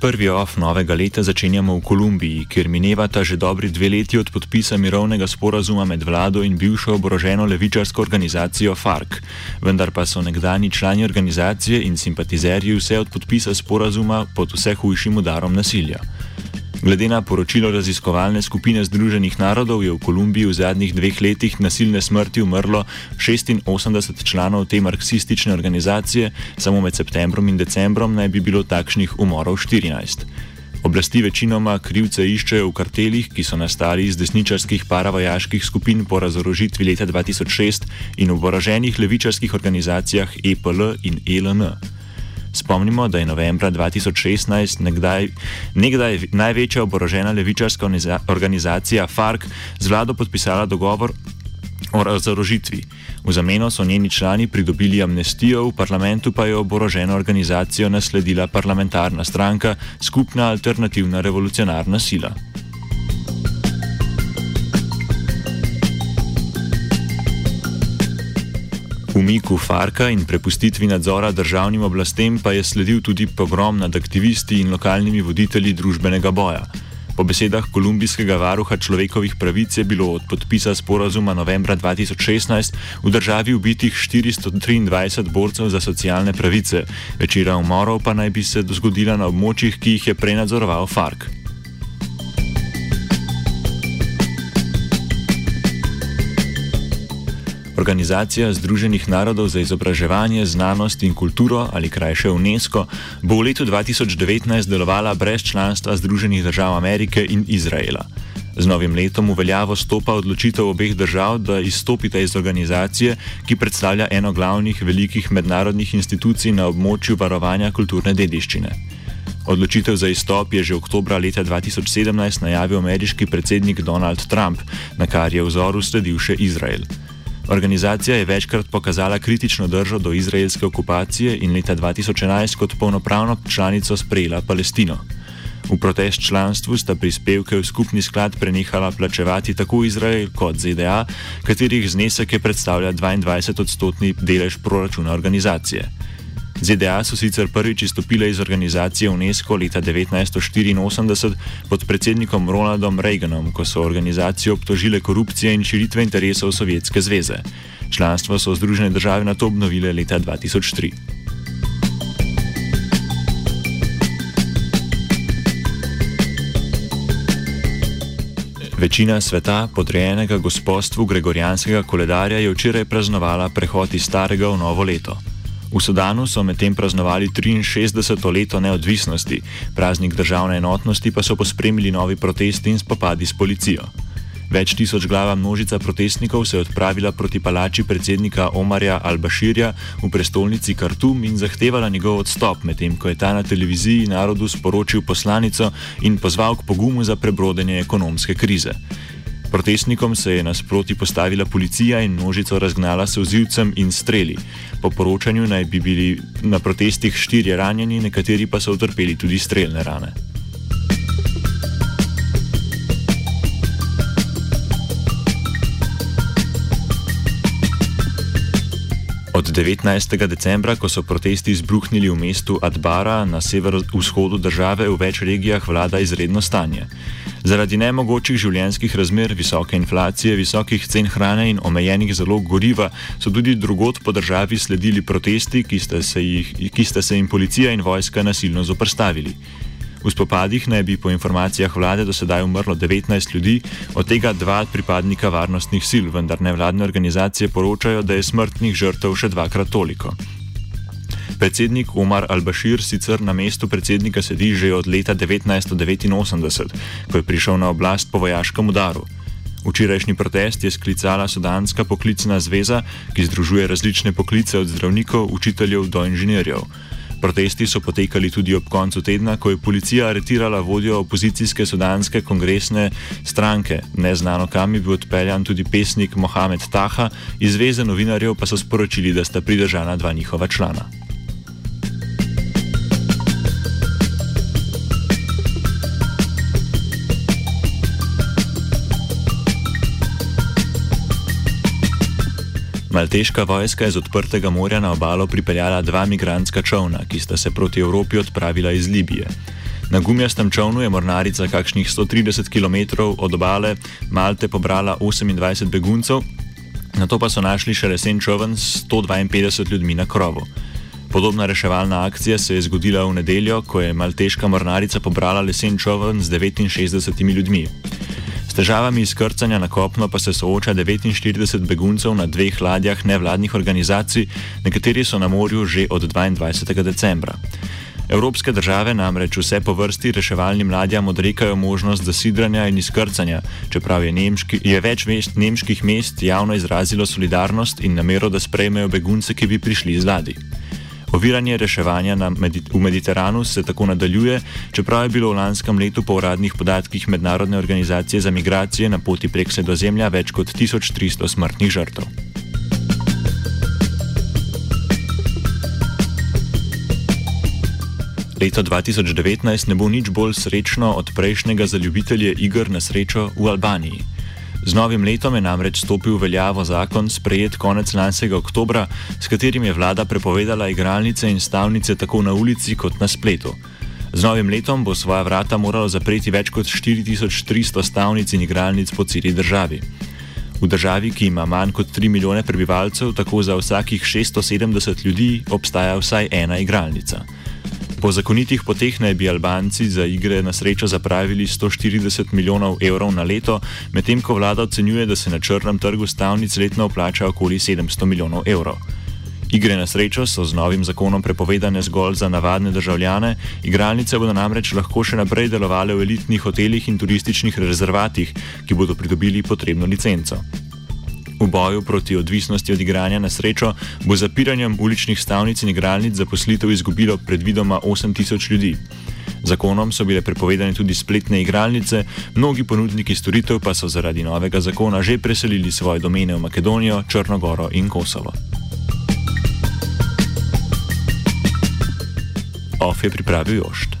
Prvi off novega leta začenjamo v Kolumbiji, kjer minevata že dobri dve leti od podpisa mirovnega sporazuma med vlado in bivšo oboroženo levičarsko organizacijo FARC. Vendar pa so nekdani člani organizacije in simpatizerji vse od podpisa sporazuma pod vse hujšim udarom nasilja. Glede na poročilo raziskovalne skupine Združenih narodov je v Kolumbiji v zadnjih dveh letih nasilne smrti umrlo 86 članov te marksistične organizacije, samo med septembrom in decembrom naj bi bilo takšnih umorov 14. Oblasti večinoma krivce iščejo v kartelih, ki so nastali iz desničarskih paravojaških skupin po razorožitvi leta 2006 in v oboroženih levičarskih organizacijah EPL in ELN. Spomnimo, da je novembra 2016 nekdaj, nekdaj največja oborožena levičarska organizacija FARC z vlado podpisala dogovor o razorožitvi. V zameno so njeni člani pridobili amnestijo, v parlamentu pa je oboroženo organizacijo nasledila parlamentarna stranka Skupna alternativna revolucionarna sila. Umiku Farka in prepustitvi nadzora državnim oblastem pa je sledil tudi pogrom nad aktivisti in lokalnimi voditelji družbenega boja. Po besedah kolumbijskega varuha človekovih pravic je bilo od podpisa sporazuma novembra 2016 v državi ubitih 423 borcev za socialne pravice, večera umorov pa naj bi se zgodila na območjih, ki jih je prenadzoroval Fark. Organizacija Združenih narodov za izobraževanje, znanost in kulturo, ali krajše UNESCO, bo v letu 2019 delovala brez članstva Združenih držav Amerike in Izraela. Z novim letom v veljavo stopa odločitev obeh držav, da izstopita iz organizacije, ki predstavlja eno glavnih velikih mednarodnih institucij na območju varovanja kulturne dediščine. Odločitev za izstop je že oktobra leta 2017 najavil ameriški predsednik Donald Trump, na kar je vzoru sledil še Izrael. Organizacija je večkrat pokazala kritično držo do izraelske okupacije in leta 2011 kot polnopravno članico sprejela Palestino. V protest članstvu sta prispevke v skupni sklad prenehala plačevati tako Izrael kot ZDA, katerih znesek je predstavljal 22 odstotni delež proračuna organizacije. ZDA so sicer prvič izstopile iz organizacije UNESCO leta 1984 pod predsednikom Ronaldom Reaganom, ko so organizacijo obtožile korupcije in širitve interesov Sovjetske zveze. Članstvo so Združene države na to obnovile leta 2003. Večina sveta, podrejenega gospodstvu Gregorijanskega koledarja, je včeraj praznovala prehod iz starega v novo leto. V Sudanu so medtem praznovali 63. leto neodvisnosti, praznik državne enotnosti pa so pospremili novi protesti in spopadi s policijo. Več tisoč glava množica protestnikov se je odpravila proti palači predsednika Omarja Al-Bashirja v prestolnici Khartoum in zahtevala njegov odstop, medtem ko je ta na televiziji narodu sporočil poslanico in pozval k pogumu za prebrodenje ekonomske krize. Protestnikom se je nasproti postavila policija in množico razgnala s vzivcem in streli. Po poročanju naj bi bili na protestih štirje ranjeni, nekateri pa so utrpeli tudi streljne rane. Od 19. decembra, ko so protesti izbruhnili v mestu Adbara na severovzhodu države, v več regijah vlada izredno stanje. Zaradi nemogočih življenjskih razmer, visoke inflacije, visokih cen hrane in omejenih zalog goriva so tudi drugot po državi sledili protesti, ki sta se, jih, ki sta se jim policija in vojska nasilno zoprstavili. V spopadih naj bi po informacijah vlade do sedaj umrlo 19 ljudi, od tega dva pripadnika varnostnih sil, vendar nevladne organizacije poročajo, da je smrtnih žrtev še dvakrat toliko. Predsednik Omar al-Bashir sicer na mestu predsednika sedi že od leta 1989, ko je prišel na oblast po vojaškem udaru. Včerajšnji protest je sklicala Sudanska poklicna zveza, ki združuje različne poklice od zdravnikov, učiteljev do inženirjev. Protesti so potekali tudi ob koncu tedna, ko je policija aretirala vodjo opozicijske sudanske kongresne stranke. Neznano kam je bil odpeljan tudi pesnik Mohamed Taha, iz Zveze novinarjev pa so sporočili, da sta pridržana dva njihova člana. Malteška vojska je z odprtega morja na obalo pripeljala dva migrantska čovna, ki sta se proti Evropi odpravila iz Libije. Na gumijastem čovnu je mornarica kakšnih 130 km od obale Malte pobrala 28 beguncev, na to pa so našli še lesen čovn s 152 ljudmi na krovu. Podobna reševalna akcija se je zgodila v nedeljo, ko je malteška mornarica pobrala lesen čovn z 69 ljudmi. S težavami izkrcanja na kopno pa se sooča 49 beguncev na dveh ladjah nevladnih organizacij, nekateri so na morju že od 22. decembra. Evropske države namreč vse po vrsti reševalnim ladjam odrekajo možnost zasidranja in izkrcanja, čeprav je, nemški, je več mest, nemških mest javno izrazilo solidarnost in namero, da sprejmejo begunce, ki bi prišli iz ladij. Oviranje reševanja Medi v Mediteranu se tako nadaljuje, čeprav je bilo v lanskem letu po uradnih podatkih Mednarodne organizacije za migracije na poti prek sredozemlja več kot 1300 smrtnih žrtev. Leto 2019 ne bo nič bolj srečno od prejšnjega za ljubitelje iger na srečo v Albaniji. Z novim letom je namreč stopil v veljavo zakon, sprejet konec lanskega oktobra, s katerim je vlada prepovedala igralnice in stavnice tako na ulici kot na spletu. Z novim letom bo svoja vrata moralo zapreti več kot 4300 stavnic in igralnic po celi državi. V državi, ki ima manj kot 3 milijone prebivalcev, tako za vsakih 670 ljudi obstaja vsaj ena igralnica. Po zakonitih poteh naj bi Albanci za igre na srečo zapravili 140 milijonov evrov na leto, medtem ko vlada ocenjuje, da se na črnem trgu stavnic letno vplača okoli 700 milijonov evrov. Igre na srečo so z novim zakonom prepovedane zgolj za navadne državljane, igralnice bodo namreč lahko še naprej delovale v elitnih hotelih in turističnih rezervatih, ki bodo pridobili potrebno licenco. V boju proti odvisnosti od igranja na srečo bo zapiranjem uličnih stavnic in igralnic zaposlitev izgubilo predvidoma 8000 ljudi. Zakonom so bile prepovedane tudi spletne igralnice, mnogi ponudniki storitev pa so zaradi novega zakona že preselili svoje domene v Makedonijo, Črnogoro in Kosovo. OF je pripravil Jošt.